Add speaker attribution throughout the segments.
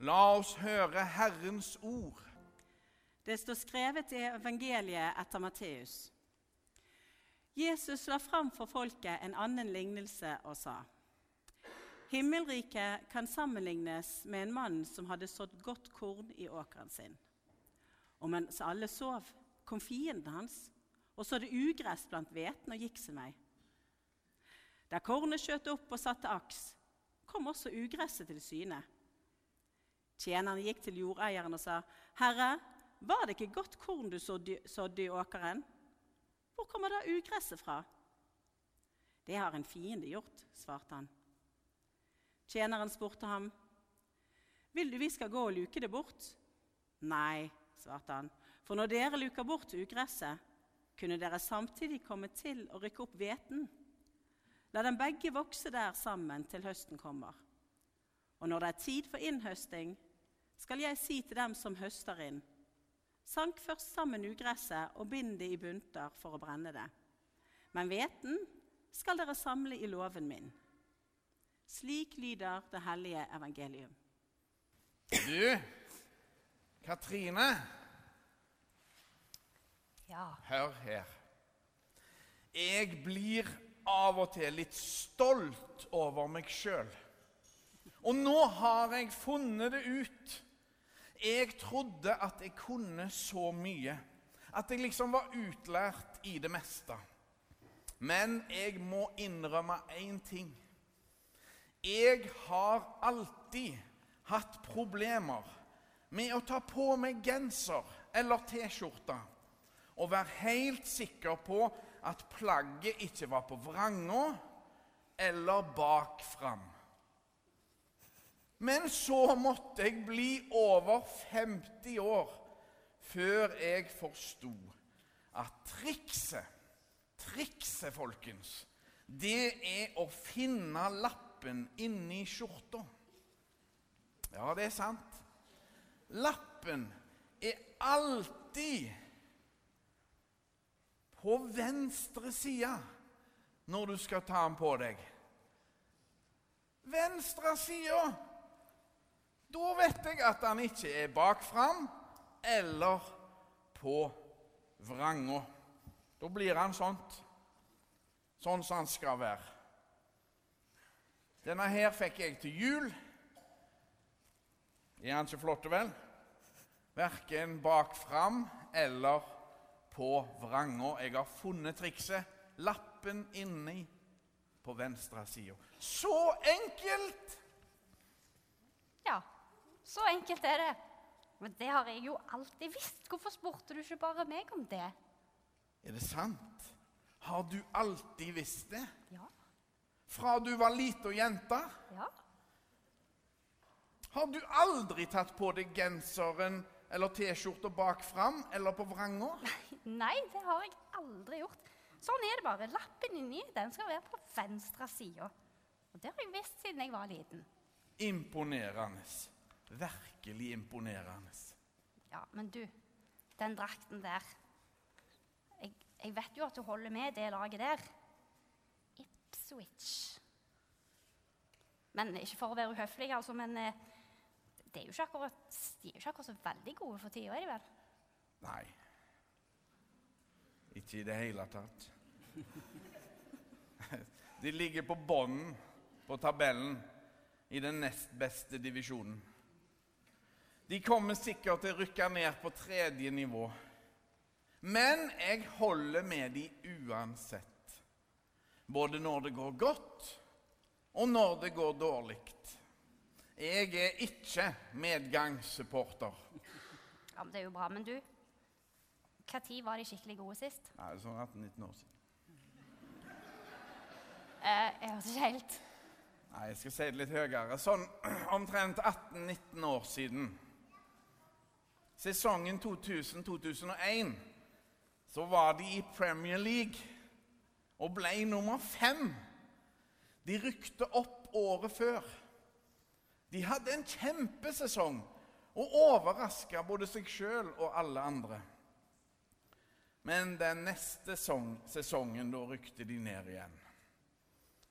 Speaker 1: La oss høre Herrens ord.
Speaker 2: Det står skrevet i evangeliet etter Matteus. Jesus la fram for folket en annen lignelse og sa.: Himmelriket kan sammenlignes med en mann som hadde sådd godt korn i åkeren sin. Og mens alle sov, kom fienden hans og sådde ugress blant hveten og gikk sin vei. Da kornet skjøt opp og satte aks, kom også ugresset til syne. Tjeneren gikk til jordeieren og sa, 'Herre, var det ikke godt korn du sådde i åkeren?' 'Hvor kommer da ugresset fra?' 'Det har en fiende gjort', svarte han. Tjeneren spurte ham, 'Vil du vi skal gå og luke det bort?' 'Nei', svarte han, 'for når dere luker bort ugresset, kunne dere samtidig komme til å rykke opp hveten.' La dem begge vokse der sammen til høsten kommer. Og når det er tid for innhøsting, skal jeg si til dem som høster inn:" Sank først sammen ugresset og bind det i bunter for å brenne det. Men hveten skal dere samle i låven min. Slik lyder det hellige evangelium.
Speaker 1: Du, Katrine,
Speaker 3: Ja.
Speaker 1: hør her. Jeg blir av og til litt stolt over meg sjøl. Og nå har jeg funnet det ut. Jeg trodde at jeg kunne så mye. At jeg liksom var utlært i det meste. Men jeg må innrømme én ting. Jeg har alltid hatt problemer med å ta på meg genser eller T-skjorte og være helt sikker på at plagget ikke var på vranga eller bak fram. Men så måtte jeg bli over 50 år før jeg forsto at trikset, trikset, folkens, det er å finne lappen inni skjorta. Ja, det er sant. Lappen er alltid på venstre side når du skal ta den på deg. Venstre side! Da vet jeg at han ikke er bakfram eller på vranga. Da blir han sånt. Sånn som han skal være. Denne her fikk jeg til jul. Er han ikke flott, vel? Verken bakfram eller på vranga. Jeg har funnet trikset. Lappen inni på venstre side. Så enkelt!
Speaker 3: Så enkelt er det. Men det har jeg jo alltid visst. Hvorfor spurte du ikke bare meg om det?
Speaker 1: Er det sant? Har du alltid visst det?
Speaker 3: Ja.
Speaker 1: Fra du var lita jente?
Speaker 3: Ja.
Speaker 1: Har du aldri tatt på deg genseren eller T-skjorta bak fram eller på vranga?
Speaker 3: Nei, det har jeg aldri gjort. Sånn er det bare. Lappen inni den skal være på venstre side. Og det har jeg visst siden jeg var liten.
Speaker 1: Imponerende. Virkelig imponerende.
Speaker 3: Ja, men du, den drakten der jeg, jeg vet jo at du holder med det laget der. Ipswich. Men ikke for å være uhøflig, altså, men eh, det er jo ikke akkurat, de er jo ikke akkurat så veldig gode for tida, er de vel?
Speaker 1: Nei. Ikke i det hele tatt. De ligger på bånden på tabellen i den nest beste divisjonen. De kommer sikkert til å rykke ned på tredje nivå. Men jeg holder med de uansett. Både når det går godt, og når det går dårlig. Jeg er ikke medgangssupporter.
Speaker 3: Ja, men Det er jo bra. Men du, når var de skikkelig gode sist?
Speaker 1: Nei, sånn 18-19 år siden.
Speaker 3: Eh, jeg hørte ikke helt.
Speaker 1: Nei, jeg skal si det litt høyere. Sånn omtrent 18-19 år siden. Sesongen 2000-2001 så var de i Premier League og ble nummer fem. De rykte opp året før. De hadde en kjempesesong og overraska både seg sjøl og alle andre. Men den neste sesong, sesongen, da rykte de ned igjen.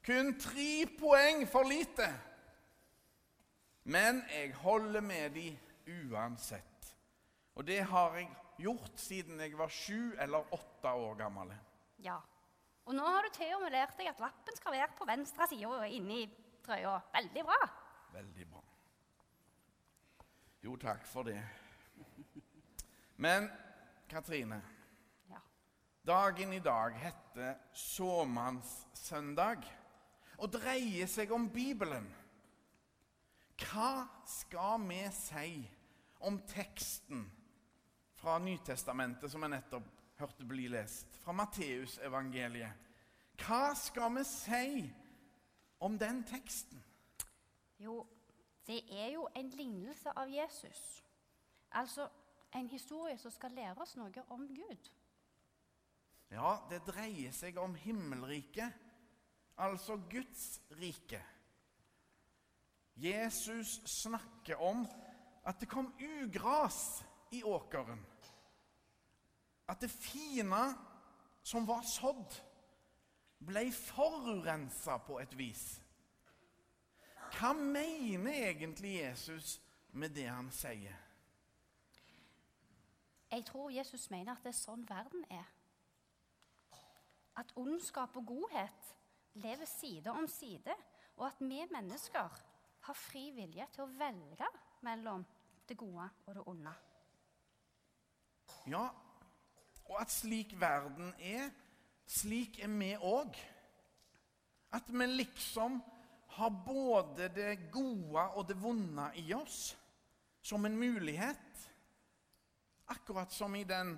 Speaker 1: Kun tre poeng for lite. Men jeg holder med de uansett. Og det har jeg gjort siden jeg var sju eller åtte år gammel.
Speaker 3: Ja. Og nå har du til og med lært deg at lappen skal være på venstre side og inni trøya. Veldig bra.
Speaker 1: Veldig bra. Jo, takk for det. Men Katrine,
Speaker 3: Ja.
Speaker 1: dagen i dag heter såmannssøndag og dreier seg om Bibelen. Hva skal vi si om teksten fra Nytestamentet som jeg nettopp hørte bli lest, fra Matteusevangeliet? Hva skal vi si om den teksten?
Speaker 3: Jo, det er jo en lignelse av Jesus. Altså en historie som skal lære oss noe om Gud.
Speaker 1: Ja, det dreier seg om himmelriket, altså Guds rike. Jesus snakker om at det kom ugras i åkeren. At det fine som var sådd, ble forurensa på et vis. Hva mener egentlig Jesus med det han sier?
Speaker 3: Jeg tror Jesus mener at det er sånn verden er. At ondskap og godhet lever side om side, og at vi mennesker har fri vilje til å velge mellom det gode og det onde.
Speaker 1: Ja, og at slik verden er, slik er vi òg. At vi liksom har både det gode og det vonde i oss som en mulighet. Akkurat som i den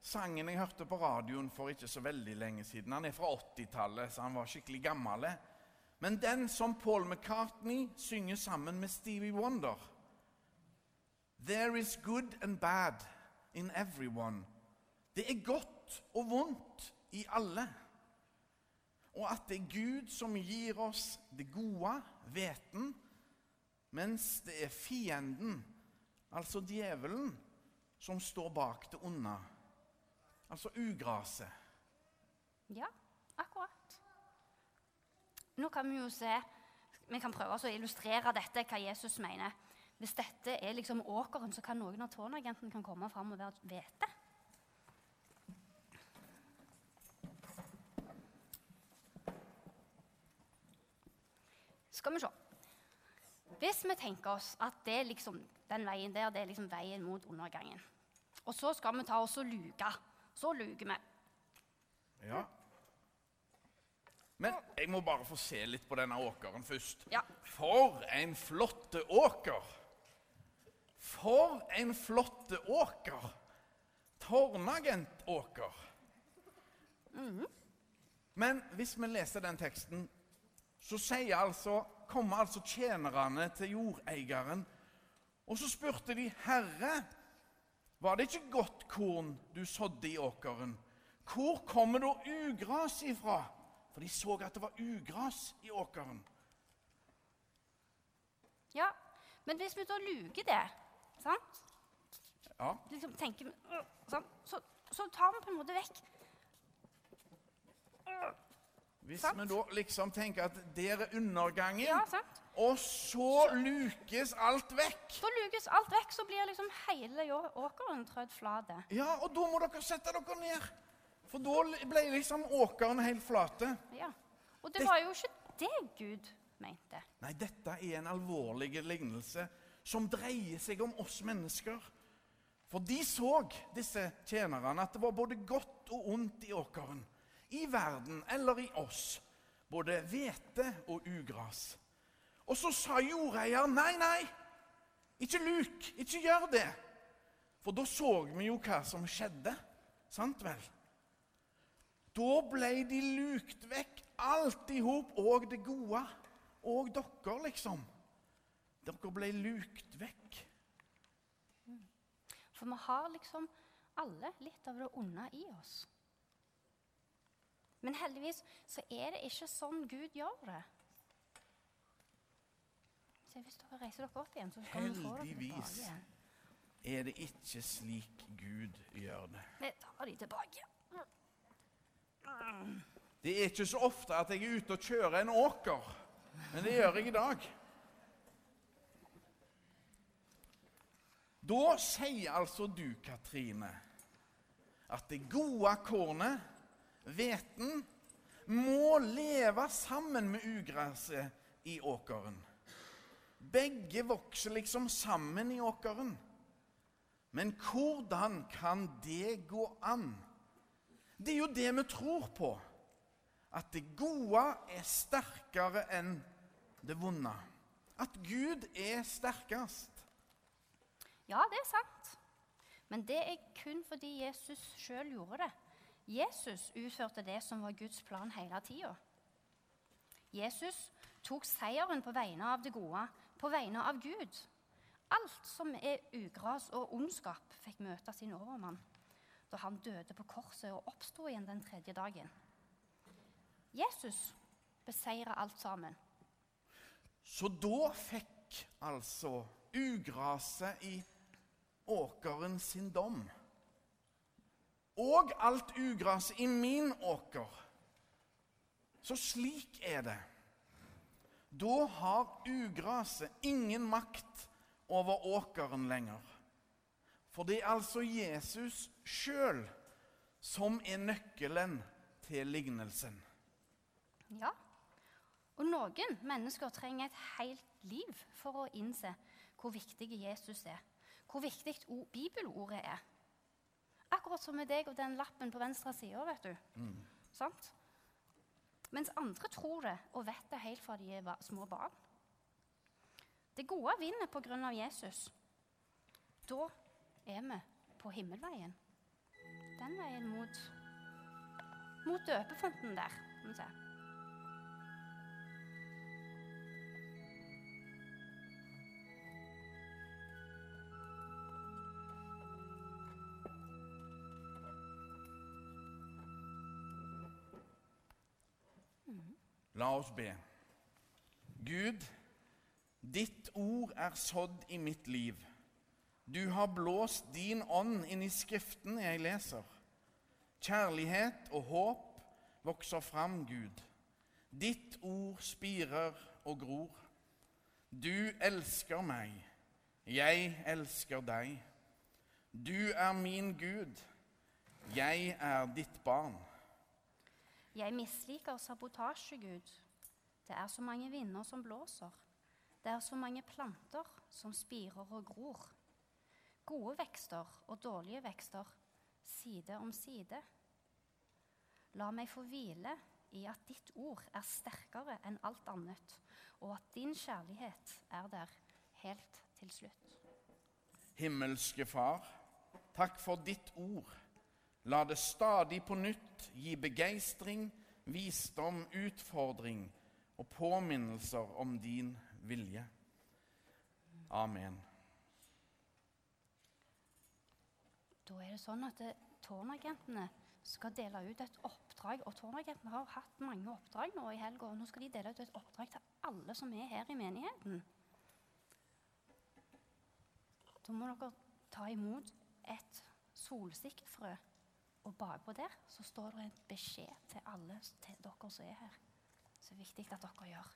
Speaker 1: sangen jeg hørte på radioen for ikke så veldig lenge siden. Han er fra 80-tallet, så han var skikkelig gammel. Men den som Paul McCartney synger sammen med Stevie Wonder. There is good and bad in everyone. Det er godt og vondt i alle. Og at det er Gud som gir oss det gode, hveten, mens det er fienden, altså djevelen, som står bak det onde. Altså ugraset.
Speaker 3: Ja, akkurat. Nå kan vi jo se Vi kan prøve å illustrere dette, hva Jesus mener. Hvis dette er liksom åkeren, så kan noen av tårnagentene kan komme fram og være hvete. Skal vi se. Hvis vi tenker oss at det er liksom, den veien der det er liksom veien mot undergangen, og så skal vi ta oss og luke, så luker vi.
Speaker 1: Ja. Men jeg må bare få se litt på denne åkeren først.
Speaker 3: Ja.
Speaker 1: For en flotte åker! For en flotte åker! Tårnagentåker. Men hvis vi leser den teksten, så sier altså, kommer altså tjenerne til jordeieren, og så spurte de, 'Herre, var det ikke godt korn du sådde i åkeren?' 'Hvor kommer da ugras ifra?' For de så at det var ugras i åkeren.
Speaker 3: Ja, men hvis vi da luker det, sant?
Speaker 1: Ja,
Speaker 3: Liksom tenker, sånn. Så, så tar vi på en måte vekk
Speaker 1: Hvis
Speaker 3: Sant.
Speaker 1: vi da liksom tenker at der er undergangen,
Speaker 3: Ja, sant?
Speaker 1: og så lukes alt vekk
Speaker 3: Så lukes alt vekk, så blir liksom hele åkeren trødd flat.
Speaker 1: Ja, og da må dere sette dere ned. For da ble liksom åkeren helt flate.
Speaker 3: Ja. Og det
Speaker 1: Det-
Speaker 3: var jo ikke det Gud mente.
Speaker 1: Nei, dette er en alvorlig lignelse som dreier seg om oss mennesker. For de så, disse tjenerne, at det var både godt og ondt i åkeren. I verden eller i oss. Både hvete og ugras. Og så sa jordeier nei, nei, ikke luk, ikke gjør det. For da så vi jo hva som skjedde. Sant vel? Da ble de lukt vekk, alt i hop, og det gode. Og dere, liksom. Dere ble lukt vekk.
Speaker 3: For vi har liksom alle litt av det onde i oss. Men heldigvis så er det ikke sånn Gud gjør det. Så hvis dere reiser dere opp igjen, så skal vi få dere tilbake igjen.
Speaker 1: Er det ikke slik Gud gjør det?
Speaker 3: Vi tar de tilbake.
Speaker 1: Det er ikke så ofte at jeg er ute og kjører en åker, men det gjør jeg i dag. Da sier altså du, Katrine, at det gode kornet, hveten, må leve sammen med ugraset i åkeren. Begge vokser liksom sammen i åkeren. Men hvordan kan det gå an? Det er jo det vi tror på. At det gode er sterkere enn det vonde. At Gud er sterkest.
Speaker 3: Ja, det er sant. Men det er kun fordi Jesus sjøl gjorde det. Jesus utførte det som var Guds plan hele tida. Jesus tok seieren på vegne av det gode, på vegne av Gud. Alt som er ugras og ondskap, fikk møte sin overmann da han døde på korset og oppsto igjen den tredje dagen. Jesus beseira alt sammen.
Speaker 1: Så da fikk altså ugraset i åkeren sin dom. Og alt ugraset i min åker. Så slik er det. Da har ugraset ingen makt over åkeren lenger. For det er altså Jesus sjøl som er nøkkelen til lignelsen.
Speaker 3: Ja. Og noen mennesker trenger et helt liv for å innse hvor viktig Jesus er. Hvor viktig bibelordet er. Akkurat som med deg og den lappen på venstre side. vet du. Sant? Mens andre tror det og vet det helt fra de er små barn. Det gode vinner av Jesus. Da er vi på himmelveien. Den veien mot, mot døpefonten der. Må vi se.
Speaker 1: La oss be. Gud, ditt ord er sådd i mitt liv. Du har blåst din ånd inn i Skriften jeg leser. Kjærlighet og håp vokser fram, Gud. Ditt ord spirer og gror. Du elsker meg, jeg elsker deg. Du er min Gud, jeg er ditt barn.
Speaker 3: Jeg misliker sabotasje, Gud. Det er så mange vinder som blåser. Det er så mange planter som spirer og gror. Gode vekster og dårlige vekster side om side. La meg få hvile i at ditt ord er sterkere enn alt annet, og at din kjærlighet er der helt til slutt.
Speaker 1: Himmelske Far, takk for ditt ord. La det stadig på nytt gi begeistring, visdom, utfordring og påminnelser om din vilje. Amen.
Speaker 3: Da er det sånn at eh, tårnagentene skal dele ut et oppdrag. Og tårnagentene har hatt mange oppdrag nå i helga. Nå skal de dele ut et oppdrag til alle som er her i menigheten. Da må dere ta imot et solsikkefrø. Og bakpå der så står det en beskjed til alle til dere som er her. Så det er viktig at dere gjør.